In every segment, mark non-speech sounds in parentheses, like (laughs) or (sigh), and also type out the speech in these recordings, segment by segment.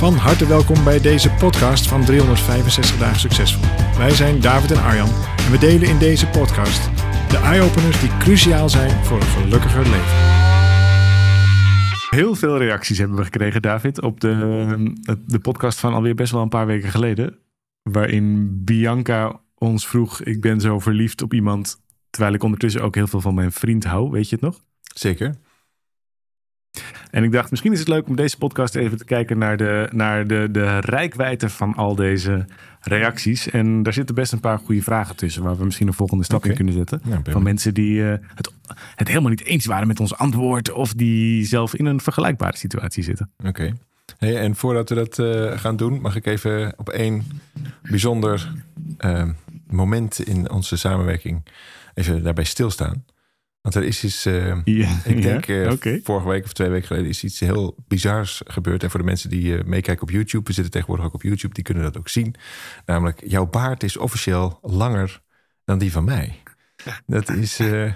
Van harte welkom bij deze podcast van 365 dagen succesvol. Wij zijn David en Arjan en we delen in deze podcast de eye-openers die cruciaal zijn voor een gelukkiger leven. Heel veel reacties hebben we gekregen, David, op de, de podcast van alweer best wel een paar weken geleden. Waarin Bianca ons vroeg: Ik ben zo verliefd op iemand. Terwijl ik ondertussen ook heel veel van mijn vriend hou. Weet je het nog? Zeker. En ik dacht, misschien is het leuk om deze podcast even te kijken naar de, naar de, de rijkwijde van al deze reacties. En daar zitten best een paar goede vragen tussen, waar we misschien een volgende stap in kunnen zetten. van mensen die uh, het, het helemaal niet eens waren met ons antwoord, of die zelf in een vergelijkbare situatie zitten. Oké. Hey, en voordat we dat uh, gaan doen, mag ik even op één bijzonder uh, moment in onze samenwerking even daarbij stilstaan. Want er is iets, uh, ja, ik denk okay. vorige week of twee weken geleden is iets heel bizars gebeurd. En voor de mensen die uh, meekijken op YouTube, we zitten tegenwoordig ook op YouTube, die kunnen dat ook zien. Namelijk, jouw baard is officieel langer dan die van mij. Dat is, ja,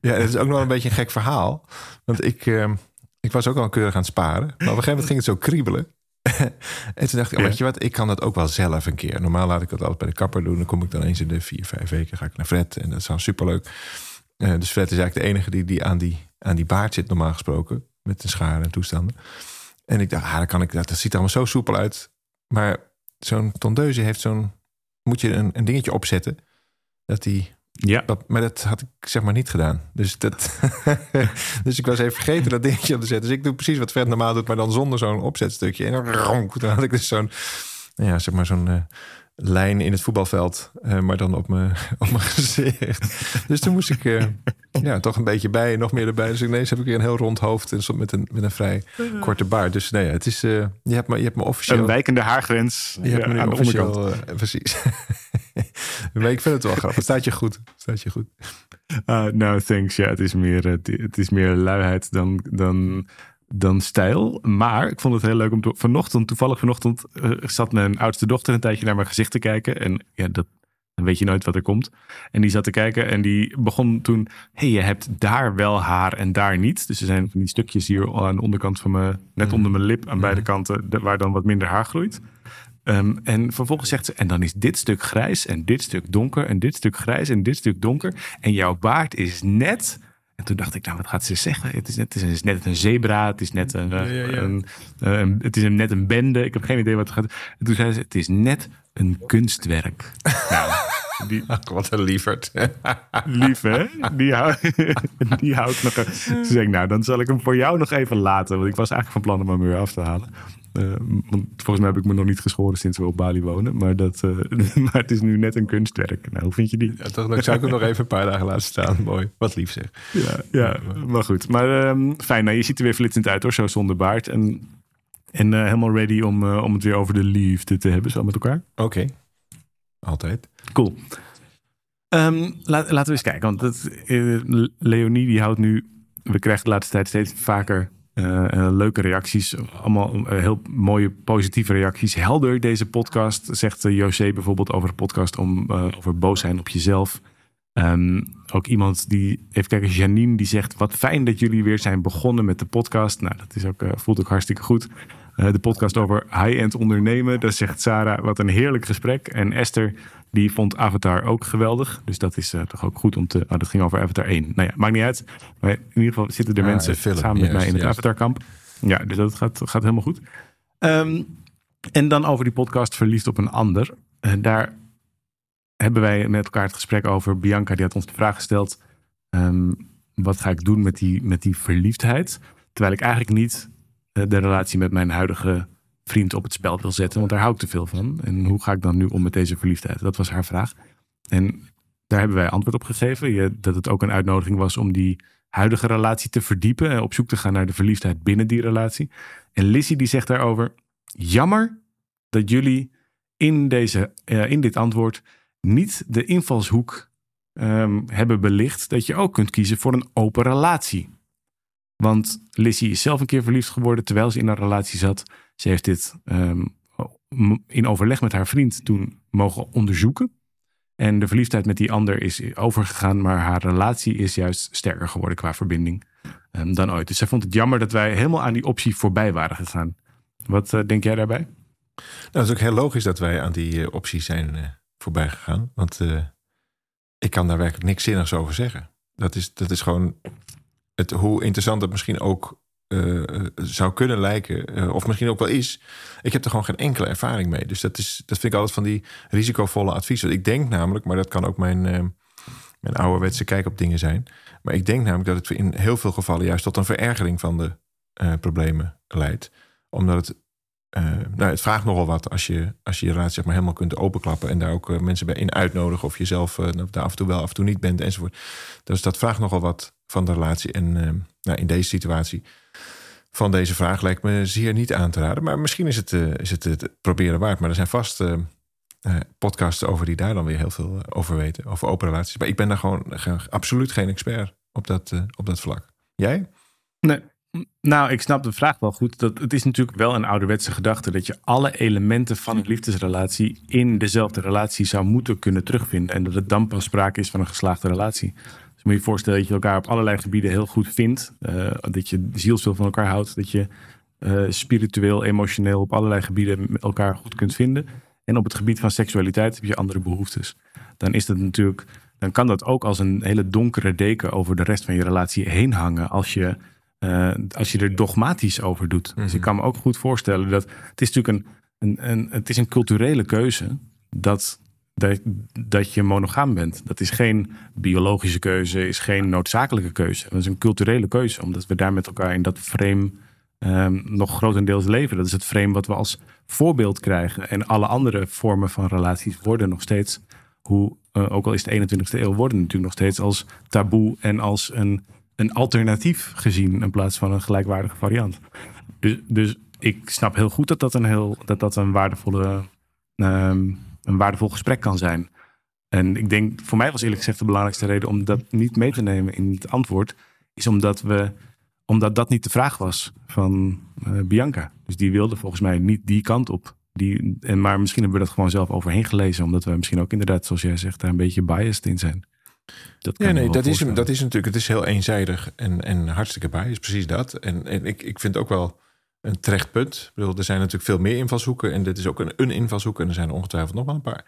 dat is ook nog wel een beetje een gek verhaal. Want ik, ik was ook al keurig aan het sparen. Maar op een gegeven moment ging het zo kriebelen. (laughs) en toen dacht ik, oh, weet je wat, ik kan dat ook wel zelf een keer. Normaal laat ik dat altijd bij de kapper doen. Dan kom ik dan eens in de vier, vijf weken, ga ik naar Fred. En dat is dan superleuk. Uh, dus Fred is eigenlijk de enige die, die, aan die aan die baard zit, normaal gesproken. Met een schaar en toestanden. En ik dacht, ah, dan kan ik, dat, dat ziet er allemaal zo soepel uit. Maar zo'n tondeuze heeft zo'n... Moet je een, een dingetje opzetten. Dat die... Ja. Dat, maar dat had ik zeg maar niet gedaan. Dus, dat, (laughs) dus ik was even vergeten dat dingetje op te zetten. Dus ik doe precies wat Fred normaal doet, maar dan zonder zo'n opzetstukje. En dan, dan had ik dus zo'n... Ja, zeg maar zo'n... Uh, lijn in het voetbalveld, uh, maar dan op mijn, (laughs) op mijn gezicht. Dus toen moest ik uh, (laughs) ja, toch een beetje bij, nog meer erbij. Dus ineens heb ik weer een heel rond hoofd en met een, met een vrij korte baard. Dus nee, het is, uh, je, hebt me, je hebt me officieel... Een wijkende haargrens je hebt me aan de onderkant. precies. (laughs) maar ik vind het wel grappig. Het staat je goed. Staat je goed. Uh, no, thanks. Ja, het is meer, het is meer luiheid dan... dan dan stijl. Maar ik vond het heel leuk om te, vanochtend, toevallig vanochtend, uh, zat mijn oudste dochter een tijdje naar mijn gezicht te kijken. En ja, dat, dan weet je nooit wat er komt. En die zat te kijken en die begon toen, hey, je hebt daar wel haar en daar niet. Dus er zijn van die stukjes hier aan de onderkant van me, net onder mijn lip aan beide kanten, waar dan wat minder haar groeit. Um, en vervolgens zegt ze, en dan is dit stuk grijs en dit stuk donker en dit stuk grijs en dit stuk donker. En jouw baard is net en toen dacht ik, nou, wat gaat ze zeggen? Het is net, het is net een zebra, het is net een, Een, een, het is net een bende. Ik heb geen idee wat het gaat. En toen zei ze, het is net een kunstwerk. (laughs) nou, die, wat een lieverd. (laughs) Lief, hè? Die hou, (laughs) die hou ik nog. Toen zei ik, nou, dan zal ik hem voor jou nog even laten. Want ik was eigenlijk van plan om hem weer af te halen. Uh, want volgens mij heb ik me nog niet geschoren sinds we op Bali wonen. Maar, dat, uh, (laughs) maar het is nu net een kunstwerk. Nou, hoe vind je die? Ja, toch, dan zou ik hem nog even een paar dagen laten staan. Mooi. Wat lief zeg. Ja, ja maar goed. Maar um, fijn. Nou, je ziet er weer flitsend uit hoor. Zo zonder baard. En, en uh, helemaal ready om, om het weer over de liefde te hebben. Zo met elkaar. Oké. Okay. Altijd. Cool. Um, laat, laten we eens kijken. Want dat, Leonie die houdt nu... We krijgen de laatste tijd steeds vaker uh, leuke reacties, allemaal uh, heel mooie positieve reacties. Helder deze podcast, zegt José bijvoorbeeld over de podcast om over boos zijn op jezelf. Um, ook iemand die, even kijken, Janine, die zegt: Wat fijn dat jullie weer zijn begonnen met de podcast. Nou, dat is ook, voelt ook hartstikke goed. de podcast over high-end ondernemen. Daar zegt Sarah: Wat een heerlijk gesprek. En Esther, die vond Avatar ook geweldig. Dus dat is uh, toch ook goed om te. Oh, dat ging over Avatar 1. Nou ja, maakt niet uit. Maar in ieder geval zitten er ah, mensen samen met mij in het Avatar-kamp. Ja, dus dat gaat, gaat helemaal goed. Um, en dan over die podcast Verliefd op een ander. Uh, daar hebben wij met elkaar het gesprek over. Bianca die had ons de vraag gesteld. Um, wat ga ik doen met die, met die verliefdheid? Terwijl ik eigenlijk niet uh, de relatie met mijn huidige vriend op het spel wil zetten, want daar hou ik te veel van. En hoe ga ik dan nu om met deze verliefdheid? Dat was haar vraag. En daar hebben wij antwoord op gegeven. Je, dat het ook een uitnodiging was om die huidige relatie te verdiepen en op zoek te gaan naar de verliefdheid binnen die relatie. En Lizzie die zegt daarover: Jammer dat jullie in, deze, eh, in dit antwoord niet de invalshoek ehm, hebben belicht dat je ook kunt kiezen voor een open relatie. Want Lizzie is zelf een keer verliefd geworden terwijl ze in een relatie zat. Ze heeft dit ehm, in overleg met haar vriend toen mogen onderzoeken. En de verliefdheid met die ander is overgegaan, maar haar relatie is juist sterker geworden qua verbinding um, dan ooit. Dus zij vond het jammer dat wij helemaal aan die optie voorbij waren gegaan. Wat uh, denk jij daarbij? Nou, het is ook heel logisch dat wij aan die uh, optie zijn uh, voorbij gegaan. Want ik kan daar werkelijk niks zinnigs over zeggen. Dat is, dat is gewoon het, hoe interessant het misschien ook zou kunnen lijken. of misschien ook wel is. Ik heb er gewoon geen enkele ervaring mee. Dus dat, is, dat vind ik altijd van die risicovolle adviezen. Ik denk namelijk, maar dat kan ook mijn, mijn ouderwetse kijk op dingen zijn. Maar ik denk namelijk dat het in heel veel gevallen juist tot een verergering van de problemen leidt. Omdat het nou, het vraagt nogal wat als je als je, je relatie zeg maar, helemaal kunt openklappen en daar ook mensen bij in uitnodigen of jezelf uh, daar af en toe wel, af en toe niet bent enzovoort. Dus dat vraagt nogal wat van de relatie. En nou, in deze situatie van deze vraag lijkt me zeer niet aan te raden. Maar misschien is het, is het, het proberen waard. Maar er zijn vast podcasts over die daar dan weer heel veel over weten. Over open relaties. Maar ik ben daar gewoon absoluut geen expert op dat, op dat vlak. Jij? Nee, nou, ik snap de vraag wel goed. Dat, het is natuurlijk wel een ouderwetse gedachte dat je alle elementen van een liefdesrelatie in dezelfde relatie zou moeten kunnen terugvinden. En dat het dan pas sprake is van een geslaagde relatie. Moet je je voorstellen dat je elkaar op allerlei gebieden heel goed vindt. Uh, dat je zielsveel van elkaar houdt. Dat je uh, spiritueel, emotioneel op allerlei gebieden elkaar goed kunt vinden. En op het gebied van seksualiteit heb je andere behoeftes. Dan is dat natuurlijk. Dan kan dat ook als een hele donkere deken over de rest van je relatie heen hangen. Als je uh, als je er dogmatisch over doet. Dus ik mhm. kan me ook goed voorstellen dat het is natuurlijk een, een, een, het is een culturele keuze dat, dat, dat je monogaam bent. Dat is geen biologische keuze, is geen noodzakelijke keuze. Dat is een culturele keuze, omdat we daar met elkaar in dat frame um, nog grotendeels leven. Dat is het frame wat we als voorbeeld krijgen. En alle andere vormen van relaties worden nog steeds, hoe, uh, ook al is de 21ste eeuw, worden natuurlijk nog steeds als taboe en als een een alternatief gezien in plaats van een gelijkwaardige variant. Dus, dus ik snap heel goed dat dat een, heel, dat dat een, waardevolle, um, een waardevol gesprek kan zijn. En ik denk, voor mij was eerlijk gezegd de belangrijkste reden om dat niet mee te nemen in het antwoord, is omdat we omdat dat niet de vraag was van uh, Bianca. Dus die wilde volgens mij niet die kant op. Die, en, maar misschien hebben we dat gewoon zelf overheen gelezen. Omdat we misschien ook inderdaad, zoals jij zegt, daar een beetje biased in zijn. Dat ja, nee, dat is, dat is natuurlijk, het is heel eenzijdig en, en hartstikke is precies dat. En, en ik, ik vind ook wel een terecht punt. Ik bedoel, er zijn natuurlijk veel meer invalshoeken en dit is ook een, een invalshoek en er zijn er ongetwijfeld nog wel een paar.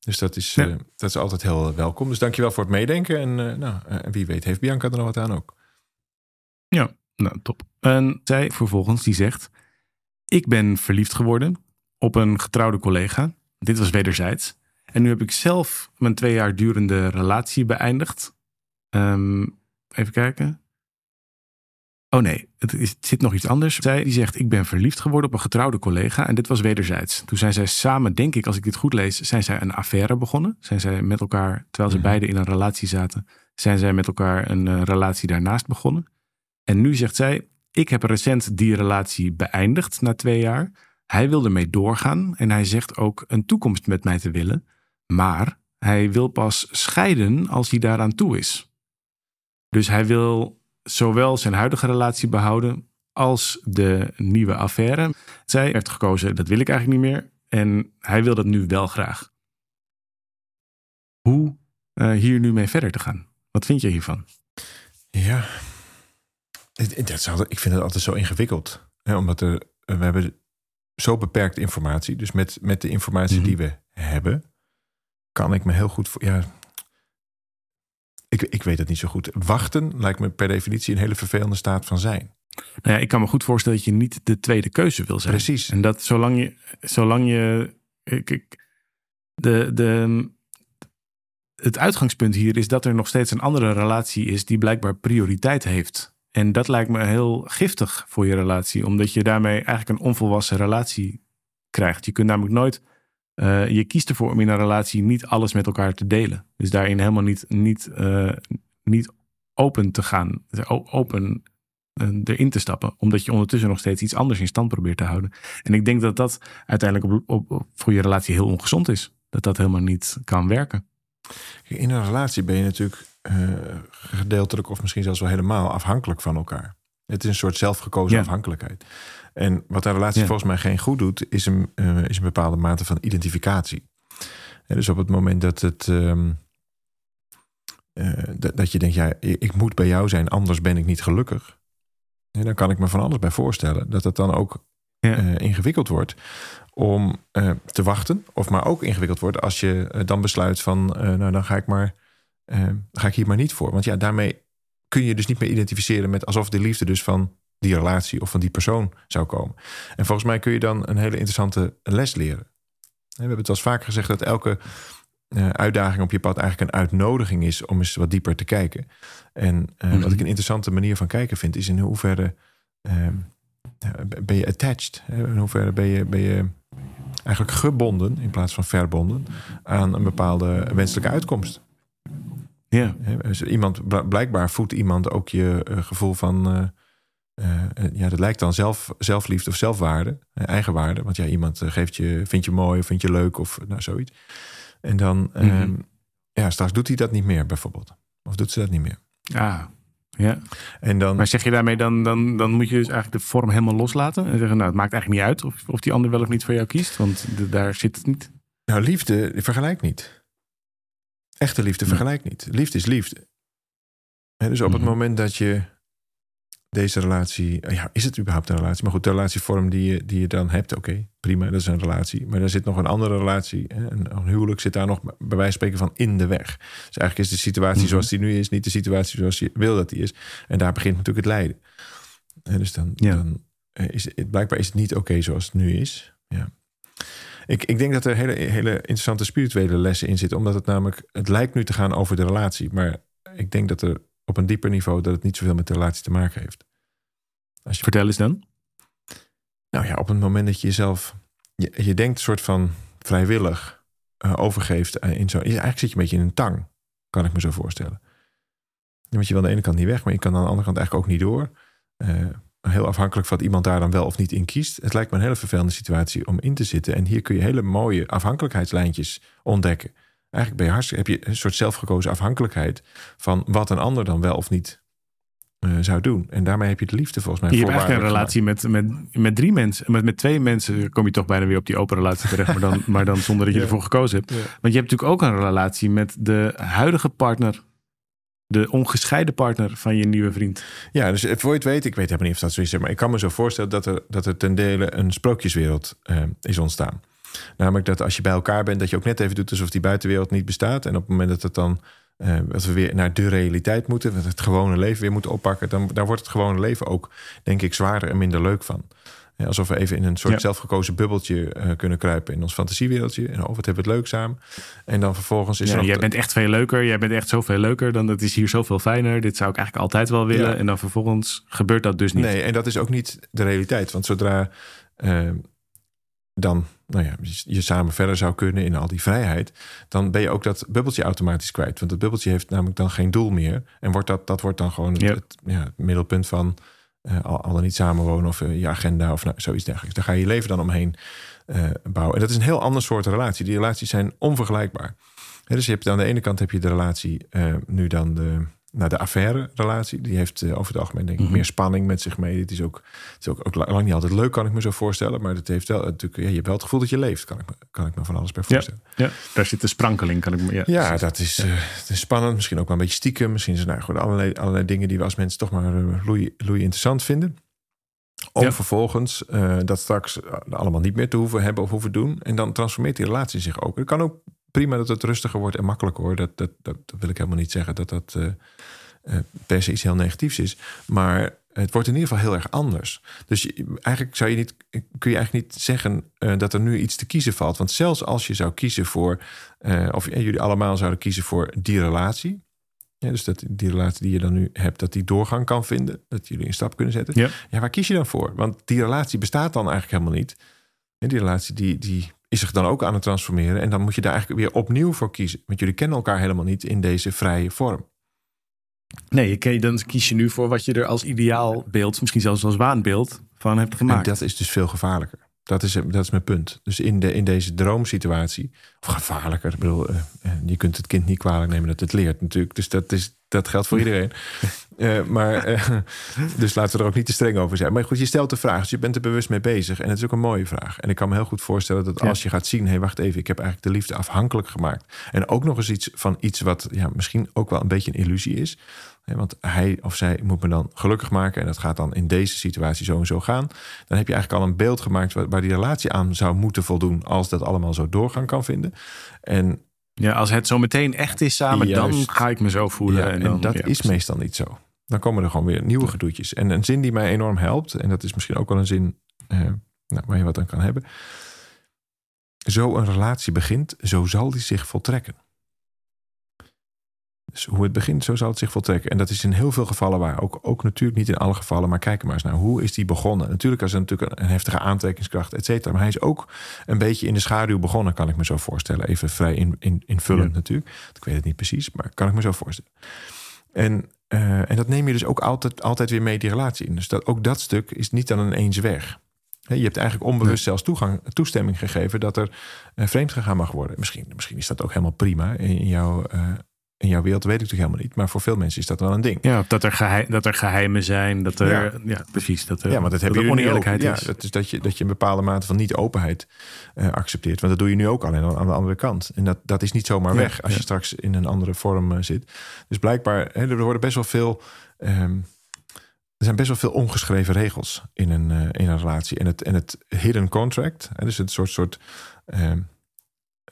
Dus dat is, ja. uh, dat is altijd heel welkom. Dus dankjewel voor het meedenken en uh, nou, uh, wie weet heeft Bianca er nog wat aan ook. Ja, nou top. En zij vervolgens die zegt, ik ben verliefd geworden op een getrouwde collega. Dit was wederzijds. En nu heb ik zelf mijn twee jaar durende relatie beëindigd. Um, even kijken. Oh nee, het, is, het, zit nog iets anders. Zij die zegt, ik ben verliefd geworden op een getrouwde collega. En dit was wederzijds. Toen zijn zij samen, denk ik, als ik dit goed lees, zijn zij een affaire begonnen. Zijn zij met elkaar, terwijl ze mhm. beiden in een relatie zaten, zijn zij met elkaar een uh, relatie daarnaast begonnen. En nu zegt zij, ik heb recent die relatie beëindigd na twee jaar. Hij wilde mee doorgaan en hij zegt ook een toekomst met mij te willen. Maar hij wil pas scheiden als hij daaraan toe is. Dus hij wil zowel zijn huidige relatie behouden als de nieuwe affaire. Zij heeft gekozen, dat wil ik eigenlijk niet meer. En hij wil dat nu wel graag. Hoe uh, hier nu mee verder te gaan? Wat vind je hiervan? Ja, dat ik vind het altijd zo ingewikkeld. Hè, omdat er, we hebben zo beperkt informatie. Dus met, met de informatie mm -hmm. die we hebben, kan ik me heel goed voor. Ja, ik, ik weet het niet zo goed. Wachten lijkt me per definitie een hele vervelende staat van zijn. Nou ja, ik kan me goed voorstellen dat je niet de tweede keuze wil zijn. Precies. En dat zolang je. Zolang je ik, ik, de, de, het uitgangspunt hier is dat er nog steeds een andere relatie is die blijkbaar prioriteit heeft. En dat lijkt me heel giftig voor je relatie, omdat je daarmee eigenlijk een onvolwassen relatie krijgt. Je kunt namelijk nooit uh, je kiest ervoor om in een relatie niet alles met elkaar te delen. Dus daarin helemaal niet, niet, uh, niet open te gaan, open eh, erin te stappen. Omdat je ondertussen nog steeds iets anders in stand probeert te houden. En ik denk dat dat uiteindelijk op, op, voor je relatie heel ongezond is. Dat dat helemaal niet kan werken. In een relatie ben je natuurlijk gedeeltelijk of misschien zelfs wel helemaal afhankelijk van elkaar. Het is een soort zelfgekozen afhankelijkheid. En wat een relatie volgens mij geen goed doet, is een, uh, is een bepaalde mate van identificatie. En dus op het moment dat het. Um, dat, dat, je denkt, ja, ik moet bij jou zijn, anders ben ik niet gelukkig. En dan kan ik me van alles bij voorstellen. Dat het dan ook ingewikkeld wordt om te wachten. Of maar ook ingewikkeld wordt als je dan besluit van, nou dan ga ik maar, ga ik hier maar niet voor. Want ja, daarmee kun je dus niet meer identificeren met alsof de liefde dus van die relatie of van die persoon zou komen. En volgens mij kun je dan een hele interessante les leren. We hebben het al vaker gezegd dat elke uh, uitdaging op je pad eigenlijk een uitnodiging is om eens wat dieper te kijken. En uh, wat ik een interessante manier van kijken vind, is in hoeverre uh, ben je attached? In hoeverre ben je, ben je eigenlijk gebonden in plaats van verbonden aan een bepaalde wenselijke uitkomst? Ja. Dus iemand, blijkbaar voedt iemand ook je gevoel van uh, ja, dat lijkt dan zelf, zelfliefde of zelfwaarde, eigenwaarde. Want ja, iemand geeft je, vindt je mooi of vindt je leuk of nou zoiets. En dan, mm ja, straks doet hij dat niet meer bijvoorbeeld. Of doet ze dat niet meer. Ah, ja. En dan, maar zeg je daarmee, dan, dan, dan moet je dus eigenlijk de vorm helemaal loslaten. En zeggen, nou, het maakt eigenlijk niet uit of, of die ander wel of niet voor jou kiest. Want daar zit het niet. Nou, liefde vergelijkt niet. Echte liefde vergelijkt niet. Liefde is liefde. dus op het mhm. moment dat je deze relatie, ja, is het überhaupt een relatie? Maar goed, de relatievorm die je, die je dan hebt, oké, prima, dat is een relatie. Maar er zit nog een andere relatie, een, een, huwelijk zit daar nog bij wijze van spreken van in de weg. Dus eigenlijk is de situatie mhm. zoals die nu is, niet de situatie zoals je wil dat die is. En daar begint natuurlijk het lijden. En dus dan, dan eh, is het, blijkbaar is het niet oké zoals het nu is. Ja. Ik, ik denk dat er hele, hele interessante spirituele lessen in zitten, omdat het namelijk, het lijkt nu te gaan over de relatie, maar ik denk dat er op een dieper niveau dat het niet zoveel met de relatie te maken heeft. Als je... Vertel eens dan. Nou ja, op het moment dat je jezelf, je, je denkt een soort van vrijwillig uh, overgeeft in zo, eigenlijk zit je een beetje in een tang, kan ik me zo voorstellen. Want je wil aan de ene kant niet weg, maar je kan aan de andere kant eigenlijk ook niet door. Uh, heel afhankelijk van wat iemand daar dan wel of niet in kiest. Het lijkt me een hele vervelende situatie om in te zitten. En hier kun je hele mooie afhankelijkheidslijntjes ontdekken. Eigenlijk ben je hartstikke, heb je een soort zelfgekozen afhankelijkheid van wat een ander dan wel of niet uh, zou doen. En daarmee heb je de liefde volgens mij. Je hebt eigenlijk een relatie met, met, met drie mensen. Met, met twee mensen kom je toch bijna weer op die open relatie terecht. Maar dan, (laughs) maar dan zonder dat je ervoor gekozen hebt. Want je hebt natuurlijk ook een relatie met de huidige partner. De ongescheiden partner van je nieuwe vriend. Ja, dus voor je het weet, ik weet helemaal niet of dat zo is. Maar ik kan me zo voorstellen dat er, dat er ten dele een sprookjeswereld uh, is ontstaan. Namelijk dat als je bij elkaar bent, dat je ook net even doet alsof die buitenwereld niet bestaat. En op het moment dat het dan uh, dat we weer naar de realiteit moeten, het gewone leven weer moeten oppakken, dan daar wordt het gewone leven ook, denk ik, zwaarder en minder leuk van. Ja, alsof we even in een soort zelfgekozen bubbeltje uh, kunnen kruipen in ons fantasiewereldje. En oh, wat hebben we het leuk samen. En dan vervolgens is ja, er Jij bent echt veel leuker. Jij bent echt zoveel leuker. Dan dat is hier zoveel fijner. Dit zou ik eigenlijk altijd wel willen. En dan vervolgens gebeurt dat dus niet. Nee, en dat is ook niet de realiteit. Want zodra uh, dan nou ja, je samen verder zou kunnen in al die vrijheid, dan ben je ook dat bubbeltje automatisch kwijt. Want dat bubbeltje heeft namelijk dan geen doel meer. En wordt dat, dat wordt dan gewoon het, ja, het middelpunt van uh, al, dan niet samenwonen of uh, je agenda of nou, zoiets dergelijks. Daar ga je je leven dan omheen uh, bouwen. En dat is een heel ander soort relatie. Die relaties zijn onvergelijkbaar. dus je hebt aan de ene kant heb je de relatie nu dan de nou, de affaire-relatie, die heeft uh, over het algemeen denk ik mhm. meer spanning met zich mee. Het is, ook, het is ook, ook, lang niet altijd leuk, kan ik me zo voorstellen. Maar het heeft wel natuurlijk, ja, je hebt wel het gevoel dat je leeft, kan ik me, kan ik me van alles bij voorstellen. Ja, ja. daar zit de sprankeling, kan ik me. Ja, ja dat is, uh, het is spannend, misschien ook wel een beetje stiekem. Misschien zijn er nou, allerlei, allerlei dingen die we als mensen toch maar uh, loei, loei interessant vinden. Om vervolgens dat straks allemaal niet meer te hoeven hebben of hoeven doen. En dan transformeert die relatie zich ook. Het kan ook prima dat het rustiger wordt en makkelijker wordt. Dat, dat, dat, wil ik helemaal niet zeggen dat dat uh, per se iets heel negatiefs is. Maar het wordt in ieder geval heel erg anders. Dus eigenlijk zou je niet, kun je eigenlijk niet zeggen uh, dat er nu iets te kiezen valt. Want zelfs als je zou kiezen voor, of jullie allemaal zouden kiezen voor die relatie. Ja, dus dat die relatie die je dan nu hebt, dat die doorgang kan vinden. Dat jullie een stap kunnen zetten. Ja. ja, waar kies je dan voor? Want die relatie bestaat dan eigenlijk helemaal niet. En die relatie die, die is zich dan ook aan het transformeren. En dan moet je daar eigenlijk weer opnieuw voor kiezen. Want jullie kennen elkaar helemaal niet in deze vrije vorm. Nee, dan kies je nu voor wat je er als ideaal beeld, misschien zelfs als waanbeeld, van hebt gemaakt. En dat is dus veel gevaarlijker. Dat is, dat is mijn punt. Dus in, de, in deze droomsituatie, of gevaarlijker, ik bedoel, uh, je kunt het kind niet kwalijk nemen dat het leert natuurlijk. Dus dat, is, dat geldt voor iedereen. Uh, (laughs) maar, uh, (laughs) dus laten we er ook niet te streng over zijn. Maar goed, je stelt de vraag, dus je bent er bewust mee bezig. En het is ook een mooie vraag. En ik kan me heel goed voorstellen dat als je gaat zien... hé, hey, wacht even, ik heb eigenlijk de liefde afhankelijk gemaakt. En ook nog eens iets van iets wat ja, misschien ook wel een beetje een illusie is. Want hij of zij moet me dan gelukkig maken. En dat gaat dan in deze situatie zo en zo gaan. Dan heb je eigenlijk al een beeld gemaakt waar, die relatie aan zou moeten voldoen. Als dat allemaal zo doorgang kan vinden. En ja, als het zo meteen echt is samen, dan ga ik me zo voelen. Ja, en, dan, dat is meestal niet zo. Dan komen er gewoon weer nieuwe gedoetjes. En een zin die mij enorm helpt, en dat is misschien ook wel een zin eh, nou, waar je wat aan kan hebben. Zo een relatie begint, zo zal die zich voltrekken. Dus hoe het begint, zo zal het zich voltrekken. En dat is in heel veel gevallen waar. Ook, ook natuurlijk niet in alle gevallen, maar kijk maar eens naar hoe is die begonnen. Natuurlijk is er natuurlijk een heftige aantrekkingskracht, et cetera. Maar hij is ook een beetje in de schaduw begonnen, kan ik me zo voorstellen. Even vrij in, in, invullend natuurlijk. Ik weet het niet precies, maar kan ik me zo voorstellen. En, uh, en dat neem je dus ook altijd, altijd weer mee die relatie in. Dus dat, ook dat stuk is niet dan een eens weg. Je hebt eigenlijk onbewust zelfs toegang, toestemming gegeven dat er uh, vreemd gegaan mag worden. Misschien, misschien is dat ook helemaal prima in jouw, uh, in jouw wereld weet ik natuurlijk helemaal niet. Maar voor veel mensen is dat wel een ding. Ja, dat er, geheim, dat er geheimen zijn. Dat er, ja, precies. Dat er, ja, maar dat, heb je oneerlijkheid is. Ja, dat is dat je, dat je een bepaalde mate van niet-openheid uh, accepteert. Want dat doe je nu ook alleen aan de andere kant. En dat, dat is niet zomaar weg als je straks in een andere vorm uh, zit. Dus blijkbaar, hè, er worden best wel veel... Um, er zijn best wel veel ongeschreven regels in een, uh, in een relatie. En het, en het hidden contract, hè, dus het soort, soort um,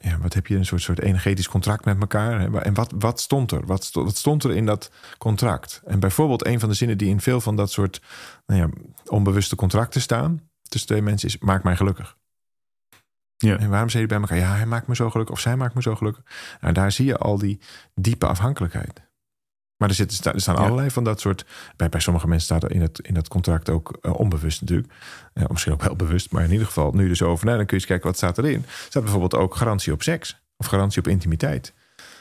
ja, wat heb je een soort, soort energetisch contract met elkaar? En wat, wat stond er? Wat, wat stond er in dat contract? En bijvoorbeeld een van de zinnen die in veel van dat soort nou ja, onbewuste contracten staan tussen twee mensen is: maak mij gelukkig. Ja. En waarom zei je bij elkaar? Ja, hij maakt me zo gelukkig of zij maakt me zo gelukkig. Nou, daar zie je al die diepe afhankelijkheid. Maar er, zitten, er staan allerlei van dat soort. Bij, bij sommige mensen staat er in het, in dat contract ook uh, onbewust natuurlijk. Uh, misschien ook wel bewust, maar in ieder geval nu dus over. Nou, dan kun je eens kijken wat staat erin. Er staat bijvoorbeeld ook garantie op seks of garantie op intimiteit.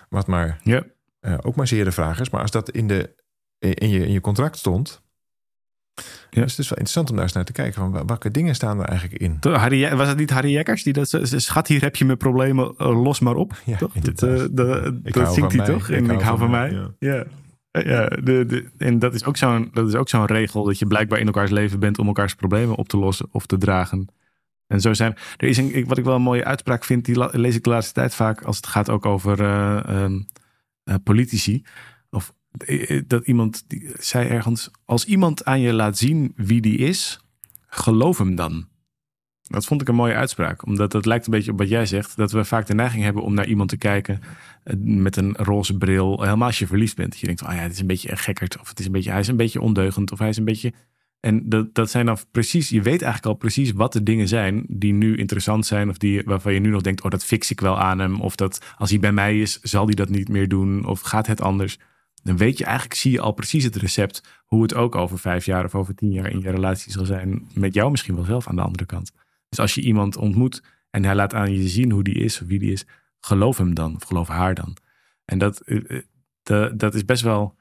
Wat maar ja. uh, ook maar zeer de vraag is. Maar als dat in, de, in, je, in je contract stond. Ja. Dus het is wel interessant om daar eens naar te kijken. Van welke dingen staan er eigenlijk in? Harry, was het niet Harry Jekkers die dat schat hier heb je mijn problemen los maar op? (laughs) Ja, toch? Dat, dat, dat zingt hij toch? En ik hou van mij. Ja. ja. Ja, de, de, en dat is ook zo'n regel dat je blijkbaar in elkaars leven bent om elkaars problemen op te lossen of te dragen. En zo zijn. Er is een, wat ik wel een mooie uitspraak vind, die lees ik de laatste tijd vaak als het gaat ook over uh, uh, politici. Of eh, dat iemand die zei ergens: Als iemand aan je laat zien wie die is, geloof hem dan. Dat vond ik een mooie uitspraak. Omdat het lijkt een beetje op wat jij zegt. Dat we vaak de neiging hebben om naar iemand te kijken eh, met een roze bril. Helemaal als je verliefd bent. Dat je denkt, oh ja, het is een beetje een gekkerd. Of het is een beetje, hij is een beetje ondeugend. Of hij is een beetje... En dat, dat zijn dan precies, je weet eigenlijk al precies wat de dingen zijn die nu interessant zijn. Of die, waarvan je nu nog denkt, oh dat fix ik wel aan hem. Of dat als hij bij mij is, zal hij dat niet meer doen. Of gaat het anders. Dan weet je eigenlijk, zie je al precies het recept. Hoe het ook over vijf jaar of over tien jaar in je relatie zal zijn. Met jou misschien wel zelf aan de andere kant. Dus als je iemand ontmoet en hij laat aan je zien hoe die is of wie die is, geloof hem dan of geloof haar dan. En dat, uh, dat is best wel.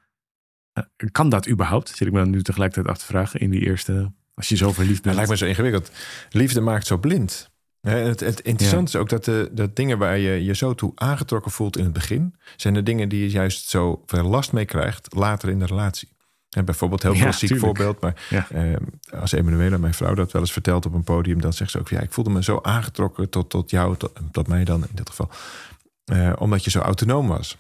Uh, kan dat überhaupt? Zit ik me dan nu tegelijkertijd af te vragen in die eerste. Als je zo verliefd bent. Het lijkt me zo ingewikkeld. Liefde maakt zo blind. Het, het interessante is ook dat de dat dingen waar je je zo toe aangetrokken voelt in het begin, zijn de dingen die je juist zo veel last mee krijgt later in de relatie. En bijvoorbeeld, heel klassiek voorbeeld, maar eh, als Emanuela, mijn vrouw, dat wel eens vertelt op een podium, dan zegt ze ook: Ja, ik voelde me zo aangetrokken tot, tot jou, tot, tot mij dan in dit geval, eh, omdat je zo autonoom was.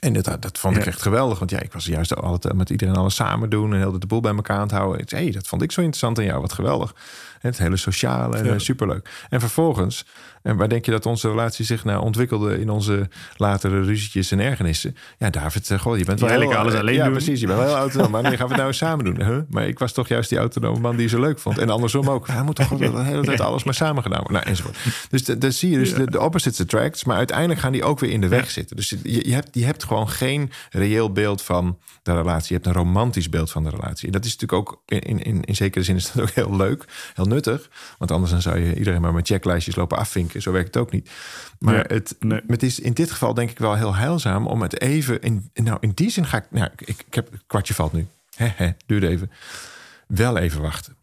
En dat, dat vond ik echt geweldig, want ja, ik was juist altijd met iedereen alles samen doen en heel de boel bij elkaar aan het houden. Hey, dat vond ik zo interessant aan jou, wat geweldig. Het hele sociale en ja. superleuk. En vervolgens en waar denk je dat onze relatie zich nou ontwikkelde in onze latere ruzietjes en ergernissen? Ja, David, uh, goh, je bent wel heel, alles alleen ja, doen. precies. Je bent wel heel autonoom. Maar nee, gaan we het nou eens samen doen? Huh? Maar ik was toch juist die autonome man die ze leuk vond. En andersom ook. Hij moet toch de hele tijd alles maar samen gedaan worden. Nou, enzovoort. Dus dan zie je dus de, de opposites attracts. Maar uiteindelijk gaan die ook weer in de weg zitten. Dus je, je, hebt, je hebt gewoon gewoon geen reëel beeld van de relatie. Je hebt een romantisch beeld van de relatie. En dat is natuurlijk ook in, in, in zekere zin is dat ook heel leuk, heel nuttig. Want anders dan zou je iedereen maar met checklijstjes lopen afvinken. Zo werkt het ook niet. Maar Ja, het, nee. het is in dit geval denk ik wel heel heilzaam om het even. In, nou, in die zin ga ik. Nou, ik, ik heb het kwartje valt nu. He, he, duurde even. Wel even wachten.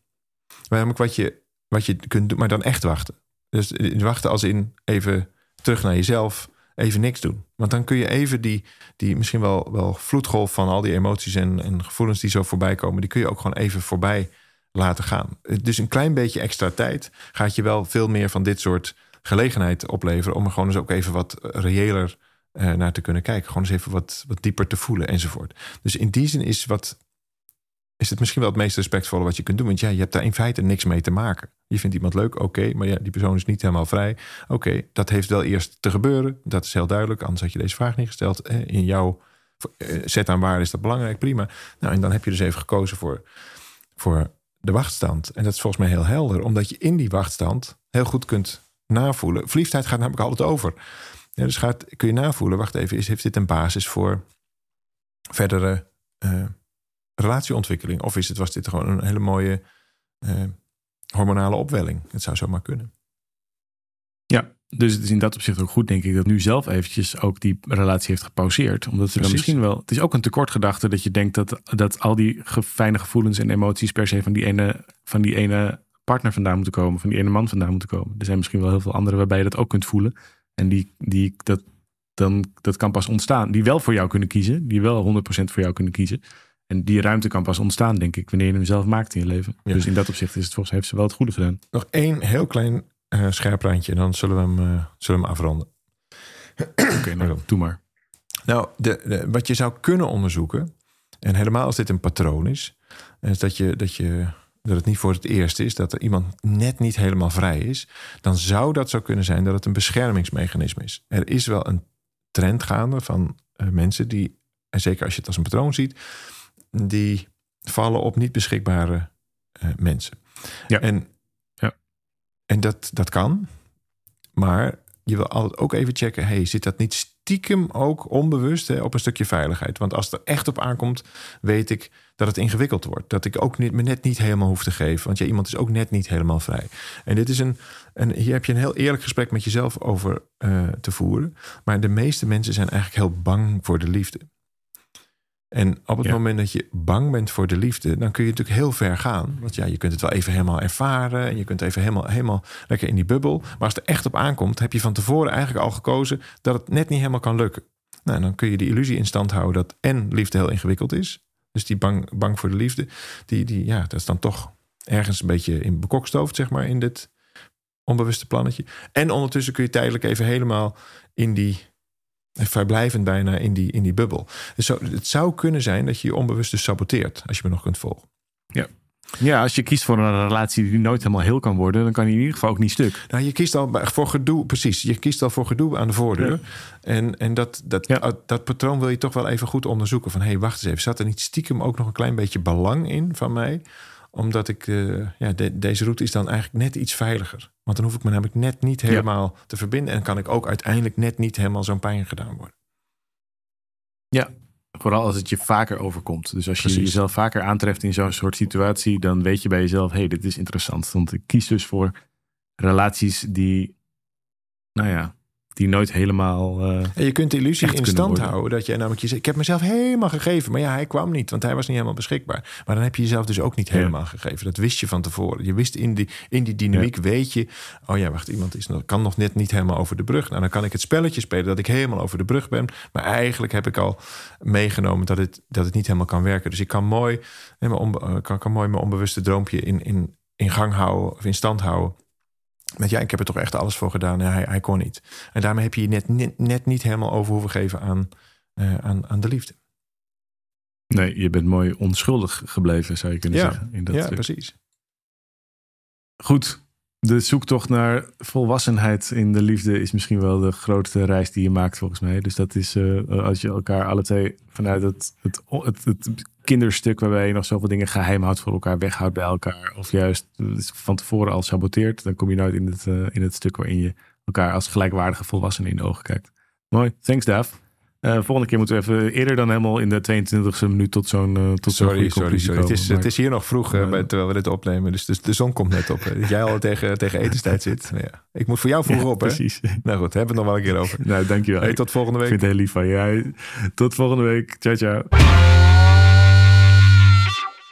Maar namelijk wat je, wat je kunt doen, maar dan echt wachten. Dus wachten als in even terug naar jezelf, even niks doen. Want dan kun je even die, die misschien wel, wel vloedgolf van al die emoties en, en gevoelens die zo voorbij komen, die kun je ook gewoon even voorbij laten gaan. Dus een klein beetje extra tijd gaat je wel veel meer van dit soort gelegenheid opleveren om er gewoon eens ook even wat reëler eh, naar te kunnen kijken. Gewoon eens even wat, wat dieper te voelen enzovoort. Dus in die zin is wat is het misschien wel het meest respectvolle wat je kunt doen. Want ja, je hebt daar in feite niks mee te maken. Je vindt iemand leuk, oké, maar ja, die persoon is niet helemaal vrij. Oké, dat heeft wel eerst te gebeuren. Dat is heel duidelijk, anders had je deze vraag niet gesteld. In jouw eh, set aan waarde is dat belangrijk, prima. Nou, en dan heb je dus even gekozen voor, voor de wachtstand. En dat is volgens mij heel helder, omdat je in die wachtstand heel goed kunt navoelen. Verliefdheid gaat namelijk altijd over. Ja, dus gaat, kun je navoelen, wacht even, is, heeft dit een basis voor verdere eh, relatieontwikkeling? Of is het, was dit gewoon een hele mooie eh, hormonale opwelling? Het zou zomaar kunnen. Ja, dus het is in dat opzicht ook goed, denk ik, dat nu zelf eventjes ook die relatie heeft gepauzeerd. Omdat ze dan misschien wel. Het is ook een tekortgedachte dat je denkt dat, dat al die ge- fijne gevoelens en emoties per se van die, ene, van die ene partner vandaan moeten komen, van die ene man vandaan moeten komen. Er zijn misschien wel heel veel andere waarbij je dat ook kunt voelen. En die, die dat, dan, dat kan pas ontstaan. Die wel voor jou kunnen kiezen, die wel 100% voor jou kunnen kiezen. En die ruimte kan pas ontstaan, denk ik, wanneer je hem zelf maakt in je leven. Ja. Dus in dat opzicht is het volgens heeft ze wel het goede gedaan. Nog één heel klein eh, scherp randje en dan zullen we hem, eh, zullen we hem afronden. Oké, nou, doe maar. Nou, de, de- wat je zou kunnen onderzoeken, en helemaal als dit een patroon is, is dat, je, dat, je, dat het niet voor het eerst is, dat er iemand net niet helemaal vrij is, dan zou dat zo kunnen zijn dat het een beschermingsmechanisme is. Er is wel een trend gaande van eh, mensen die, en zeker als je het als een patroon ziet, die vallen op niet beschikbare eh, mensen. Ja. En, Ja. en dat, dat kan, maar je wil altijd ook even checken: hey, zit dat niet stiekem ook onbewust op een stukje veiligheid? Want als het er echt op aankomt, weet ik dat het ingewikkeld wordt. Dat ik ook me net niet helemaal hoef te geven. Want ja, iemand is ook net niet helemaal vrij. En dit is een, een hier heb je een heel eerlijk gesprek met jezelf over eh, te voeren. Maar de meeste mensen zijn eigenlijk heel bang voor de liefde. En op het Ja. moment dat je bang bent voor de liefde, dan kun je natuurlijk heel ver gaan. Want ja, je kunt het wel even helemaal ervaren. En je kunt even helemaal, helemaal lekker in die bubbel. Maar als het er echt op aankomt, heb je van tevoren eigenlijk al gekozen dat het net niet helemaal kan lukken. Nou, dan kun je die illusie in stand houden dat en liefde heel ingewikkeld is. Dus die bang, bang voor de liefde, die, die, ja, dat is dan toch ergens een beetje in bekokstoofd, zeg maar, in dit onbewuste plannetje. En ondertussen kun je tijdelijk even helemaal in die, verblijvend bijna in die, in die bubbel. Dus zo, het zou kunnen zijn dat je je onbewust dus saboteert, als je me nog kunt volgen. Ja, als je kiest voor een relatie die nooit helemaal heel kan worden, dan kan die in ieder geval ook niet stuk. Nou, je kiest al voor gedoe, precies. Je kiest al voor gedoe aan de voordeur. Ja. En, en dat, dat, Ja. dat patroon wil je toch wel even goed onderzoeken. Van hé, hey, wacht eens even. Zat er niet stiekem ook nog een klein beetje belang in van mij? Omdat ik, eh, ja, de- deze route is dan eigenlijk net iets veiliger. Want dan hoef ik me namelijk net niet helemaal te verbinden. En kan ik ook uiteindelijk net niet helemaal zo'n pijn gedaan worden. Vooral als het je vaker overkomt. Dus als je jezelf vaker aantreft in zo'n soort situatie, dan weet je bij jezelf: hé, hey, dit is interessant. Want ik kies dus voor relaties die, nou ja, die nooit helemaal. eh, En je kunt de illusie in stand houden dat je namelijk je ik heb mezelf helemaal gegeven, maar ja, hij kwam niet, want hij was niet helemaal beschikbaar. Maar dan heb je jezelf dus ook niet Ja. helemaal gegeven. Dat wist je van tevoren. Je wist in die, in die dynamiek, weet je, oh ja, wacht, iemand is nog, kan nog net niet helemaal over de brug. Nou, dan kan ik het spelletje spelen dat ik helemaal over de brug ben, maar eigenlijk heb ik al meegenomen dat het, dat het niet helemaal kan werken. Dus ik kan mooi, hè, mijn onbe- eh, kan, kan mooi mijn onbewuste droompje in, in, in gang houden of in stand houden. Met ja, ik heb er toch echt alles voor gedaan. en hij, hij kon niet. En daarmee heb je je net, net, net niet helemaal over hoeven geven aan, eh, aan, aan de liefde. nee, je bent mooi onschuldig gebleven, zou je kunnen Ja. zeggen. In dat ja, stuk. precies. Goed. De zoektocht naar volwassenheid in de liefde is misschien wel de grootste reis die je maakt, volgens mij. Dus dat is eh, als je elkaar alle twee vanuit het, het, het, kinderstuk waarbij je nog zoveel dingen geheim houdt voor elkaar, weghoudt bij elkaar. Of juist van tevoren al saboteert. Dan kom je nooit in het, eh, in het stuk waarin je elkaar als gelijkwaardige volwassenen in de ogen kijkt. Mooi. Thanks, Dave. Uh, volgende keer moeten we even eerder dan helemaal in de 22e minuut tot zo'n uh, tot Sorry, sorry, sorry. Het is, het is hier nog vroeg uh, bij, terwijl we dit opnemen. Dus de, de zon komt net op. Dat jij al (laughs) tegen, tegen etenstijd zit. Nou ja. Ik moet voor jou vroeg op, hè? Precies. Nou goed, hebben we het nog wel een keer over. nou, dankjewel. Hey, tot volgende week. Ik vind het heel lief van je. Tot volgende week. Ciao, ciao.